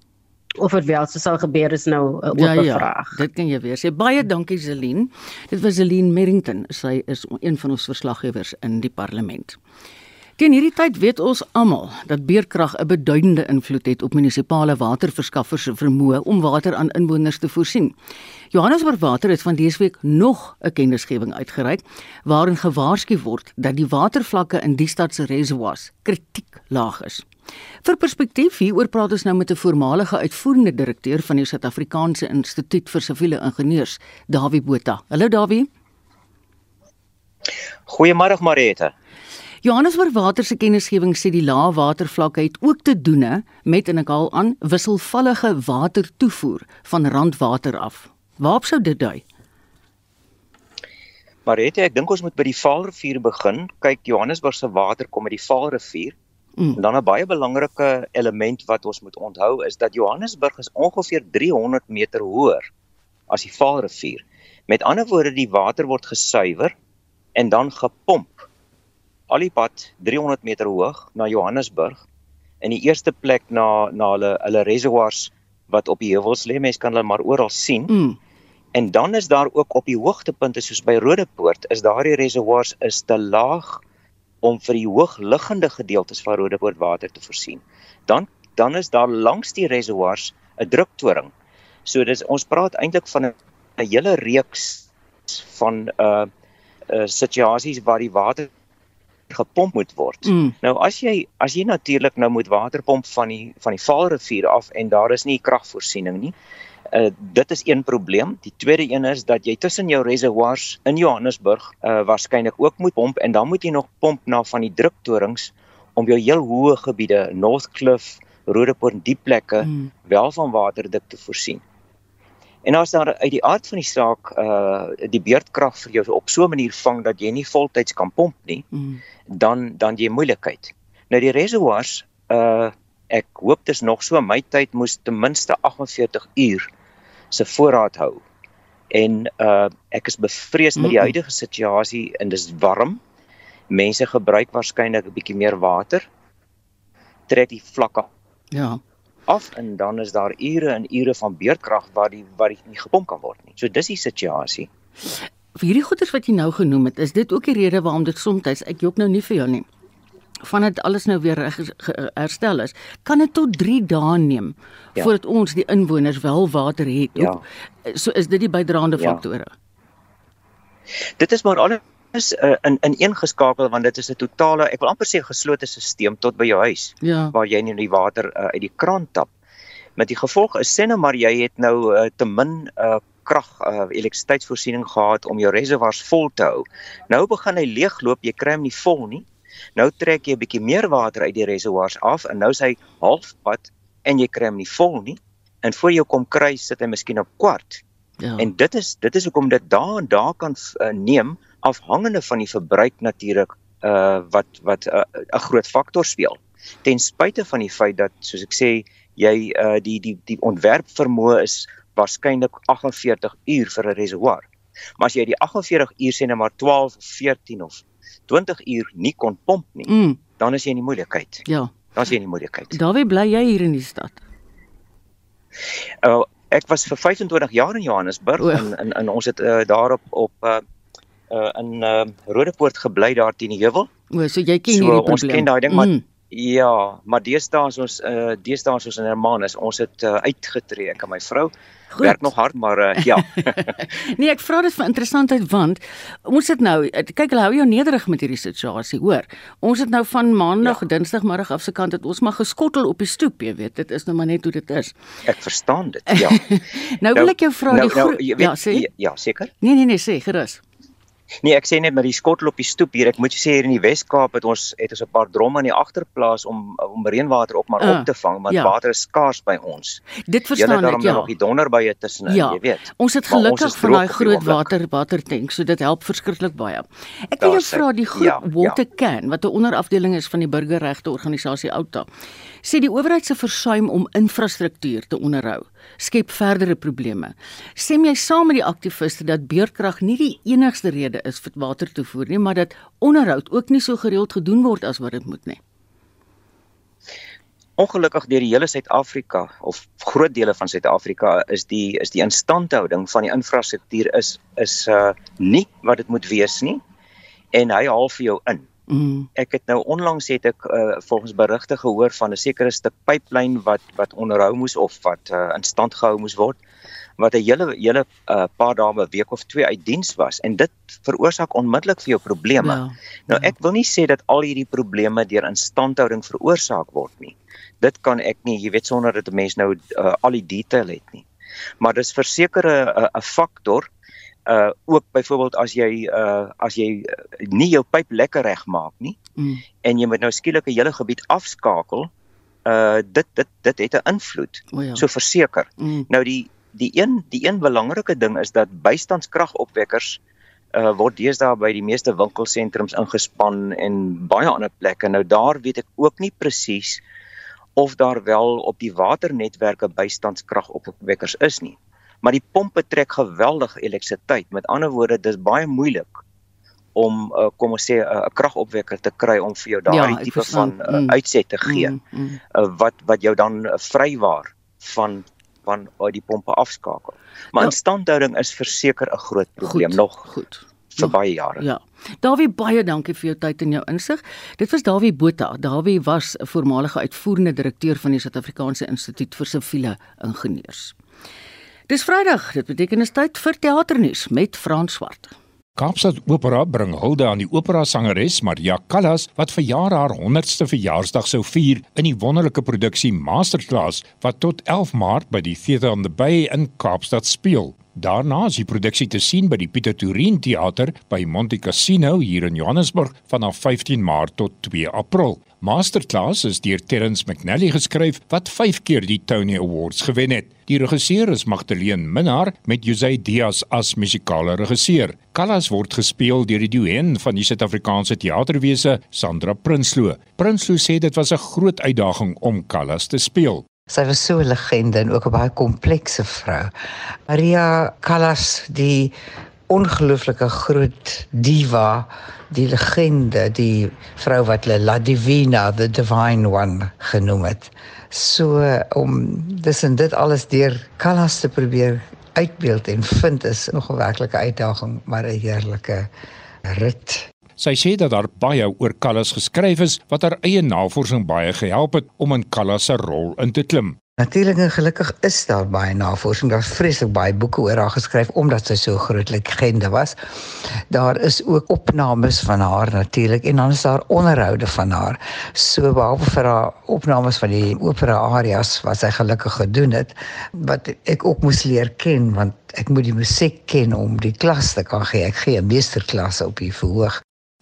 of dit wel sou gebeur is nou 'n uh, oop ja, ja, vraag. Dit kan jy weer sê. Baie dankie Zelin. Dit was Zelin Merrington. Sy is een van ons verslaggewers in die parlement. Teen hierdie tyd weet ons almal dat beerkrag 'n beduidende invloed het op munisipale waterverskaffers se vermoë om water aan inwoners te voorsien. Johannesburg Water het van dese week nog 'n kennisgewing uitgereik waarin gewaarsku word dat die watervlakke in die stad se reservoirs kritiek laag is. Vir perspektief hieroor praat ons nou met 'n voormalige uitvoerende direkteur van die Suid-Afrikaanse Instituut vir Siviele Ingenieurs, Dawie Botha. Hallo Dawie. Goeiemôre Marita. Johannesburg Water se kennisgewing sê die lae watervlakke het ook te doen met en ek haal aan wisselvallige watertoevoer van randwater af. Waarop sou dit dui? Marette, ek dink ons moet by die Vaalrivier begin. Kyk, Johannesburg se water kom uit die Vaalrivier. Mm. En dan 'n baie belangrike element wat ons moet onthou is dat Johannesburg is ongeveer 300 meter hoër as die Vaalrivier. Met ander woorde, die water word gesuiwer en dan gepomp al die pad 300 meter hoog na Johannesburg in die eerste plek na na hulle hulle reservoirs wat op die heuwels lê. Mense kan hulle maar oral sien. Mm. En dan is daar ook op die hoogtepunte soos by Rodepoort is daardie reservoirs is te laag om vir die hoogliggende gedeeltes van Rodepoort water te voorsien. Dan dan is daar langs die reservoirs 'n druktoring. So dis ons praat eintlik van 'n hele reeks van uh uh situasies waar die water gepomp moet word. Mm. Nou as jy as jy natuurlik nou moet waterpomp van die van die Vaalrivier af en daar is nie kragvoorsiening nie, Uh dit is een probleem. Die tweede een is dat jy tussen jou reservoirs in Johannesburg uh waarskynlik ook moet pomp en dan moet jy nog pomp na van die druktorings om jou heel hoë gebiede, Northcliff, Rodepoort en die plekke hmm. wel van waterdik te voorsien. En as daar uit die aard van die saak uh die beurtkrag vir jou op so 'n manier vang dat jy nie voltyds kan pomp nie, hmm. dan dan jy moeilikheid. Nou die reservoirs uh ek hoop dis nog so my tyd moes ten minste 48 uur se voorraad hou. En uh ek is bevrees met die huidige situasie en dis warm. Mense gebruik waarskynlik 'n bietjie meer water. Trek die vlakke. Ja. Af en dan is daar ure en ure van beurtkrag waar die waar die nie gepomp kan word nie. So dis die situasie. Vir hierdie goeders wat jy nou genoem het, is dit ook die rede waarom dit soms ek jok nou nie vir jou nie vandat alles nou weer herstel is, kan dit tot 3 dae neem ja. voordat ons die inwoners wel water het. Ja. So is dit die bydraende ja. faktore. Dit is maar alles uh, in in een geskakel want dit is 'n totale, ek wil amper sê geslote stelsel tot by jou huis ja. waar jy nie die water uh, uit die kraan tap. Met die gevolg is sê nou maar jy het nou uh, te min uh, krag uh, elektrisiteitsvoorsiening gehad om jou reservoirs vol te hou. Nou begin hy leegloop, jy kry hom nie vol nie. Nou trek jy 'n bietjie meer water uit die reservoirs af en nou is hy halfpad en jy kry hom nie vol nie. En voor jy kom kry sit hy miskien op kwart. Ja. En dit is dit is hoekom dit daar en daar kan uh, neem afhangende van die verbruik natuurlik uh wat wat 'n uh, groot faktor speel. Ten spyte van die feit dat soos ek sê jy uh die die die ontwerp vermoë is waarskynlik 48 uur vir 'n reservoir. Maar as jy die 48 uur sê net maar 12 of 14 of 20 uur nie kon pomp nie, mm. dan is jy in die moeilikheid. Ja. Dan is jy in die moeilikheid. Dawie, bly jy hier in die stad? Uh ek was vir 25 jaar in Johannesburg oh. en, en en ons het uh, daar op op uh, uh in uh Rodepoort gebly daar teen die heuwel. O, so jy ken so, hierdie probleem. Ons ken daai ding mm. maar Ja, maar deesdae is ons uh deesdae is ons in Hermanus. Ons het uh, uitgetree ek en my vrou. Goed. Werk nog hard, maar uh, ja. nee, ek vra dit vir interessantheid want ons het nou kyk hulle hou jou nederig met hierdie situasie, hoor. Ons het nou van maandag, ja. dinsdagmiddag af se kant het ons maar geskottel op die stoep, jy weet. Dit is nou maar net hoe dit is. Ek verstaan dit. Ja. nou, nou wil ek jou vra nou, die nou, weet, ja, sê. Ja, seker. Nee, nee, nee, sê gerus. Nee, ek sê net met die skottel op die stoep hier. Ek moet sê hier in die Wes-Kaap het ons het ons 'n paar dromme in die agterplaas om om reënwater op maar uh, op te vang, want ja. water is skaars by ons. Dit verstaan ek, ja. nog die donderbye tussenin, ja. jy weet. Ons het gelukkig van daai groot water watertank, so dit help verskriklik baie. Ek wil jou vra die groot ja, water ja. can wat 'n onderafdeling is van die burgerregte organisasie Outa. Sê die owerheid se versuim om infrastruktuur te onderhou skep verdere probleme. Stem jy saam met die aktiviste dat beurtkrag nie die enigste rede is vir watertoevoer nie, maar dat onderhoud ook nie so gereeld gedoen word as wat dit moet nie? Ongelukkig deur die hele Suid-Afrika of groot dele van Suid-Afrika is die is die instandhouding van die infrastruktuur is is uh nie wat dit moet wees nie en hy haal vir jou in. Mm. Ek het nou onlangs het ek uh, volgens berigte gehoor van 'n sekere stuk pyplyn wat wat onderhou moes of wat uh, in stand gehou moes word wat 'n hele hele uh, paar dae 'n week of twee uit diens was en dit veroorsaak onmiddellik vir jou probleme. Ja, nou ja. ek wil nie sê dat al hierdie probleme deur instandhouding veroorsaak word nie. Dit kan ek nie, jy weet sonder dat 'n mens nou uh, al die detail het nie. Maar dis verseker 'n 'n faktor Uh ook byvoorbeeld as jy uh as jy nie jou pyp lekker regmaak nie mm. en jy moet nou skielik 'n hele gebied afskakel, uh dit dit dit het 'n invloed. O, ja. So verseker. Mm. Nou die die een die een belangrike ding is dat bystandskragopwekkers uh word deesdae by die meeste winkelsentrums ingespan en baie ander plekke. Nou daar weet ek ook nie presies of daar wel op die waternetwerke bystandskragopwekkers is nie. Maar die pompe trek geweldig elektrisiteit. Met ander woorde, dis baie moeilik om uh, kom ons sê 'n uh, kragopwekker te kry om vir jou daardie Ja, tipe van uh, Mm. uitset te gee Mm, mm. uh, wat wat jou dan uh, vrywaar van van uit die pompe afskakel. Maar Ja. instandhouding is verseker 'n groot probleem Goed, nog goed. vir baie jare. Ja. Dawie baie dankie vir jou tyd en jou insig. Dit was Dawie Botha. Dawie was 'n voormalige uitvoerende direkteur van die Suid-Afrikaanse Instituut vir Siviele Ingenieurs. Dis Vrydag, dit beteken is tyd vir teaternuus met Frans Swart. Kaapstad Opera bring hulde aan die opera-sangeres Maria Callas wat verjaar haar 100ste verjaarsdag sou vier in die wonderlike produksie Masterclass wat tot 11 Maart by die Theatre on the Bay in Kaapstad speel. Daarna is die produksie te sien by die Pieter Toerien Theater by Monte Cassino hier in Johannesburg vanaf 15 Maart tot 2 April. Masterclass is deur Terence McNally geskryf wat 5 keer die Tony Awards gewen het. Die regisseur is Magdalene Minnar met José Diaz as musikale regisseur. Callas word gespeel deur die duen van die Suid-Afrikaanse teaterwese Sandra Prinsloo. Prinsloo sê dit was 'n groot uitdaging om Callas te speel. Sy was so 'n legende en ook 'n baie komplekse vrou. Maria Callas, die ongelooflike groot diva, die legende, die vrou wat hulle La Divina, the divine one genoem het. So om dis en dit alles deur Callas te probeer uitbeeld en vind is nog 'n werklike uitdaging, maar 'n heerlike rit. Sy sê dat daar baie oor Callas geskryf is wat haar eie navorsing baie gehelp het om in Callas se rol in te klim. Natuurlik en gelukkig is daar baie navorsing. Daar's vreeslik baie boeke oor haar geskryf omdat sy so 'n groot legende was. Daar is ook opnames van haar natuurlik en dan is daar onderhoude van haar. So behalwe vir haar opnames van die opera arias wat sy gelukkig gedoen het, wat ek ook moes leer ken want ek moet die musiek ken om die klas te kan gee. Ek gee 'n meesterklas op die verhoog.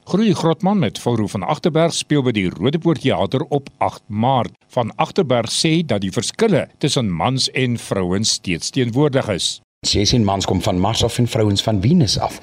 Groei Grotman met Volro van Agterberg speel by die Rodepoort Theater op 8 Maart. Van Agterberg sê dat die verskille tussen mans en vrouens steeds teenwoordig is. 16 mans kom van Mars af en vrouens van Venus af.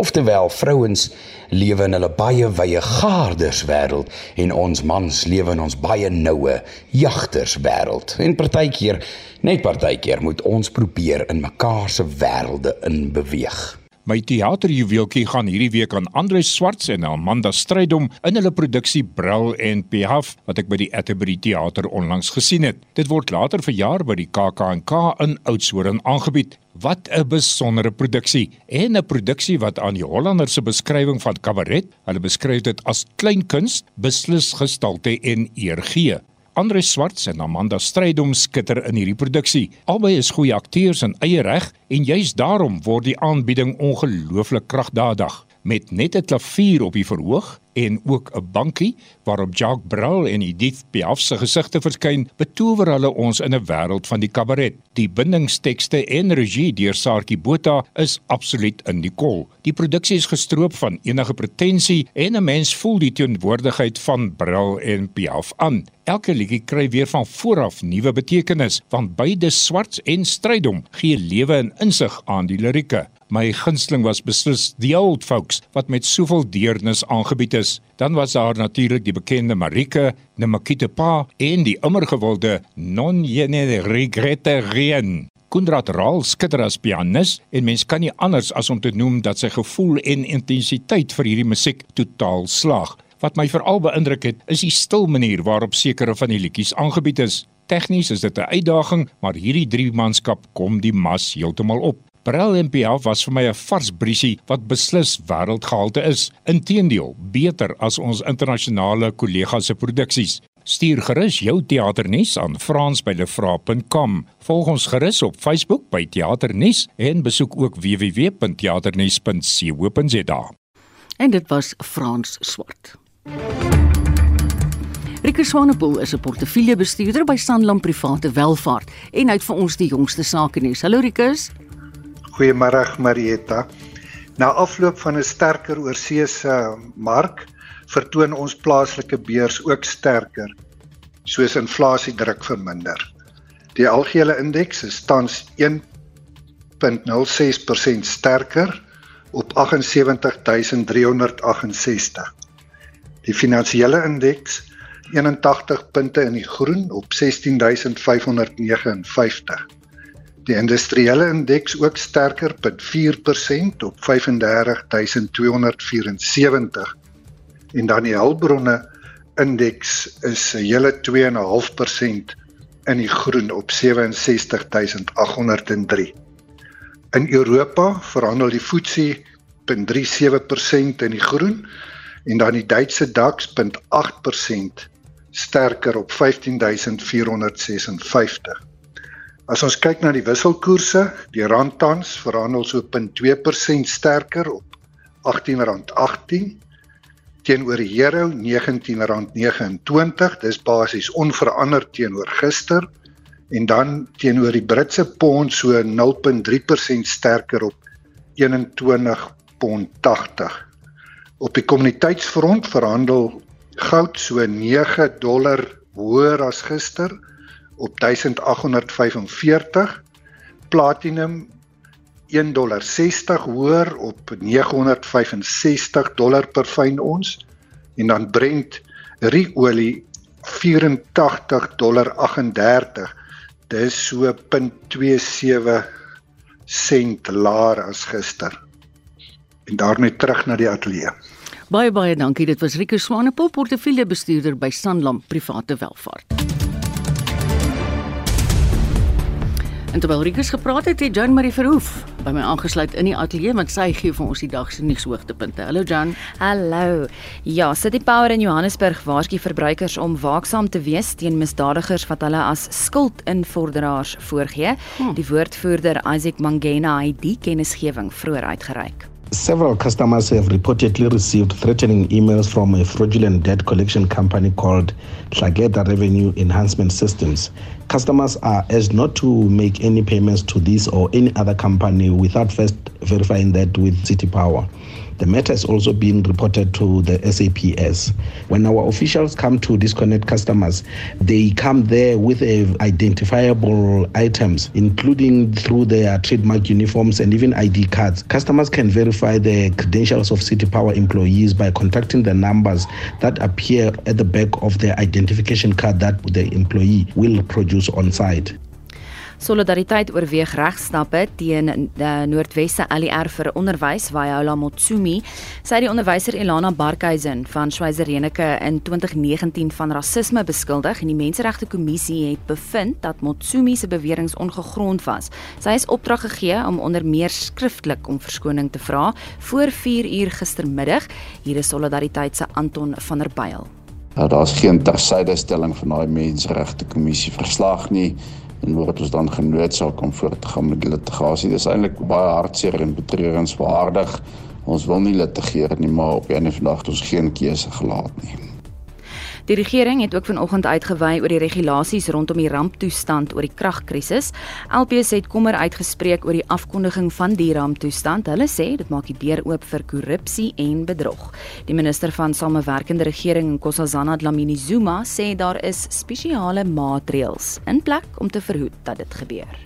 Oftewel, vrouens lewe in hulle baie wye gaarderswêreld en ons mans lewe in ons baie noue jagterswêreld. En partykeer, net partykeer moet ons probeer in mekaar se wêrelde in beweeg. My teaterjuweeltjie gaan hierdie week aan Andre Swarts en Amanda Strydom in hulle produksie Bril en Piaf wat ek by die Atterbury Theater onlangs gesien het. Dit word later verjaar by die KAK&K in Oudtshoorn aangebied. Wat 'n besondere produksie en 'n produksie wat aan die Hollanders se beskrywing van kabaret, hulle beskryf dit as kleinkuns, beslis gestalte en eer gee. Andre Swarts en Amanda Strydom skitter in hierdie produksie. Albei is goeie akteurs in eie reg en juis daarom word die aanbieding ongelooflik kragdadig met net 'n klavier op die verhoog en ook 'n bankie waarop Jacques Brel en Edith Piaf se gesigte verskyn, betower hulle ons in 'n wêreld van die kabaret. Die bindingstekste en regie deur Saartjie Botha is absoluut in die kol. Die produksie is gestroop van enige pretensie en 'n mens voel die teenwoordigheid van Brel en Piaf aan. Elke liedjie kry weer van vooraf nuwe betekenis, want beide Swarts en Strydom gee lewe en insig aan die lirieke. My gunsteling was beslis The Old Folks wat met soveel deernis aangebied is. Dan was daar natuurlik die bekende Marike, Nemakite Pa en die immergewilde Non Yene Regrette Rien. Kundrat Raal skitter as pianis en mens kan nie anders as om te noem dat sy gevoel en intensiteit vir hierdie musiek totaal slaag. Wat my veral beïndruk het, is die stil manier waarop sekere van die liedjies aangebied is. Tegnies is dit 'n uitdaging, maar hierdie drie manskap kom die mas heeltemal op. Brel en Piaf was vir my 'n vars briesie wat beslis wêreldgehalte is. Inteendeel, beter as ons internasionale kollegas se produksies. Stuur gerus jou teaternuus aan frans@lefra.com. Volg ons gerus op Facebook by Teaternuus en besoek ook www.teaternuus.co.za. En dit was Frans Swart. Rieke Swanepoel is 'n portefeuljebestuurder by Sanlam Private Welvaart en hy het vir ons die jongste sake nuus. Hallo Rikus. Goeiemôre Marietta. Na afloop van 'n sterker oorseese mark vertoon ons plaaslike beurs ook sterker soos inflasiedruk verminder. Die algehele indeks is tans 1.06% sterker op 78368. Die finansiële indeks 81 punte in die groen op 16559. Die industriële indeks ook sterker met 4% op 35274 en dan die hulpbronne indeks is 'n hele 2.5% in die groen op 67803. In Europa verhandel die FTSE 0.37% in die groen en dan die Duitse DAX 0.8% sterker op 15456. As ons kyk na die wisselkoerse, die rand tans verhandel so 0.2% sterker op R18.18 teenoor die euro R19.29. Dis basies onveranderd teenoor gister en dan teenoor die Britse pond so 0.3% sterker op R21.80. Op die kommoditeitsfront verhandel goud so 9 dollar hoër as gister op 1845 platinum 1 dollar 60 hoër op 965 dollar per fyn ons. En dan Brent riolie 84 dollar 38 dis so 0.27 sent laer as gister. En daarmee terug na die ateljee. Baie baie dankie. Dit was Rico Swanepoel, portefeuljebestuurder by Sanlam Private Welvaart. En terwyl Rikus gepraat het, het Jan Marie Verhoef by my aangesluit in die ateljee met sy gee vir ons die dag se nuushoogtepunte. Hallo Jan. Hallo. Ja, City Power in Johannesburg waarsku verbruikers om waaksaam te wees teen misdadigers wat hulle as skuldinvorderaars voorgee. Hmm. Die woordvoerder Isaac Mangena het die kennisgewing vroeër uitgereik. Several customers have reportedly received threatening emails from a fraudulent debt collection company called Tlageda Revenue Enhancement Systems. Customers are urged not to make any payments to this or any other company without first verifying that with City Power. The matter is also being reported to the SAPS. When our officials come to disconnect customers, they come there with uh, identifiable items, including through their trademark uniforms and even ID cards. Customers can verify the credentials of City Power employees by contacting the numbers that appear at the back of their identification card that the employee will produce on site. Solidariteit oorweeg regstappe teen die Noordwesse ALR vir onderwys Wayola Motsumi. Sy het die onderwyser Elana Barkhuizen van Schweizerenike in 2019 van rasisme beskuldig en die Menseregte Kommissie het bevind dat Motsumi se beweringe ongegrond was. Sy is opdrag gegee om onder meer skriftelik om verskoning te vra voor 4 uur gistermiddag. Hier is Solidariteit se Anton van der Byl. Ja, Daar's geen tersydestelling van daai Menseregte Kommissie verslag nie en word ons dan genoodsaak om voort te gaan met litigasie. Dis eintlik baie hartseer en betreurenswaardig. Ons wil nie litigeer nie, maar op 'n of ander dag het ons geen keuse gelaat nie. Die regering het ook vanoggend uitgewy oor die regulasies rondom die ramptoestand oor die kragkrisis. LPS het kommer uitgespreek oor die afkondiging van die ramptoestand. Hulle sê dit maak die deur oop vir korrupsie en bedrog. Die minister van Samewerkende Regering, Nkosazana Dlamini Zuma, sê daar is spesiale maatreëls in plek om te verhoed dat dit gebeur.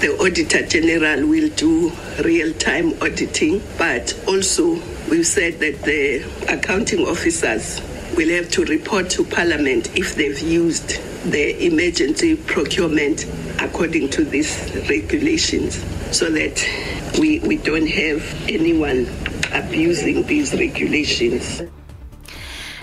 The Auditor General will do real time auditing, but also we've said that the accounting officers will have to report to Parliament if they've used the emergency procurement according to these regulations so that we, we don't have anyone abusing these regulations.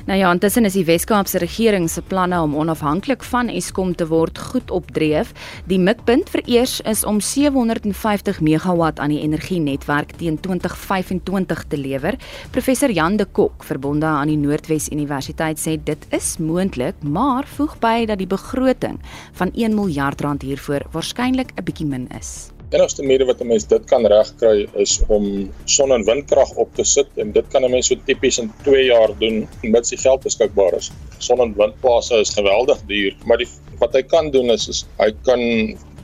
Nou ja, intussen is die Wes-Kaapse regering se planne om onafhanklik van Eskom te word goed opdreef. Die mikpunt vir eers is om 750 megawatt aan die energienetwerk teen 2025 te lewer. Professor Jan de Kok, verbonde aan die Noordwes Universiteit, sê dit is moontlik, maar voeg by dat die begroting van 1 miljard rand hiervoor waarskynlik 'n bietjie min is enigste manier wat 'n mens dit kan regkry is om son en windkrag op te sit en dit kan 'n mens so tipies in 2 jaar doen mits die geld beskikbaar is. Son en windplase is geweldig duur, maar die wat hy kan doen is, is hy kan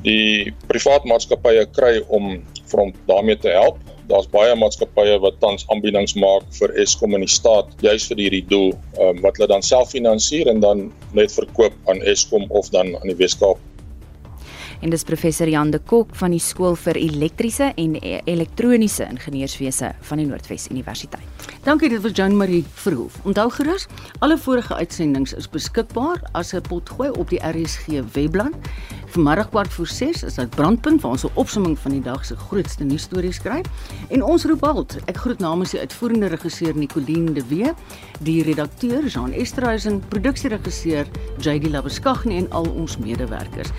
die privaat maatskappye kry om vir hom daarmee te help. Daar's baie maatskappye wat tans aanbiedings maak vir Eskom in die staat juis vir hierdie doel, um, wat hulle dan self finansier en dan net verkoop aan Eskom of dan aan die Weskaap en dis professor Jan de Kok van die skool vir elektriese en e- elektroniese ingenieurswese van die Noordwes Universiteit. Dankie dit was Jean Marie Verhoef. Onthou gerus, alle vorige uitsendings is beskikbaar as 'n potgooi op die RSG webblad. Vanmiddag kwart voor 6 is dit brandpunt waar ons 'n opsomming van die dag se grootste nuusstories skryf. En ons roep halt. Ek groet namens die uitvoerende regisseur Nicoline de Wee, die redakteur Jean Esterhuizen, produksieregisseur JD Labeskagni en al ons medewerkers.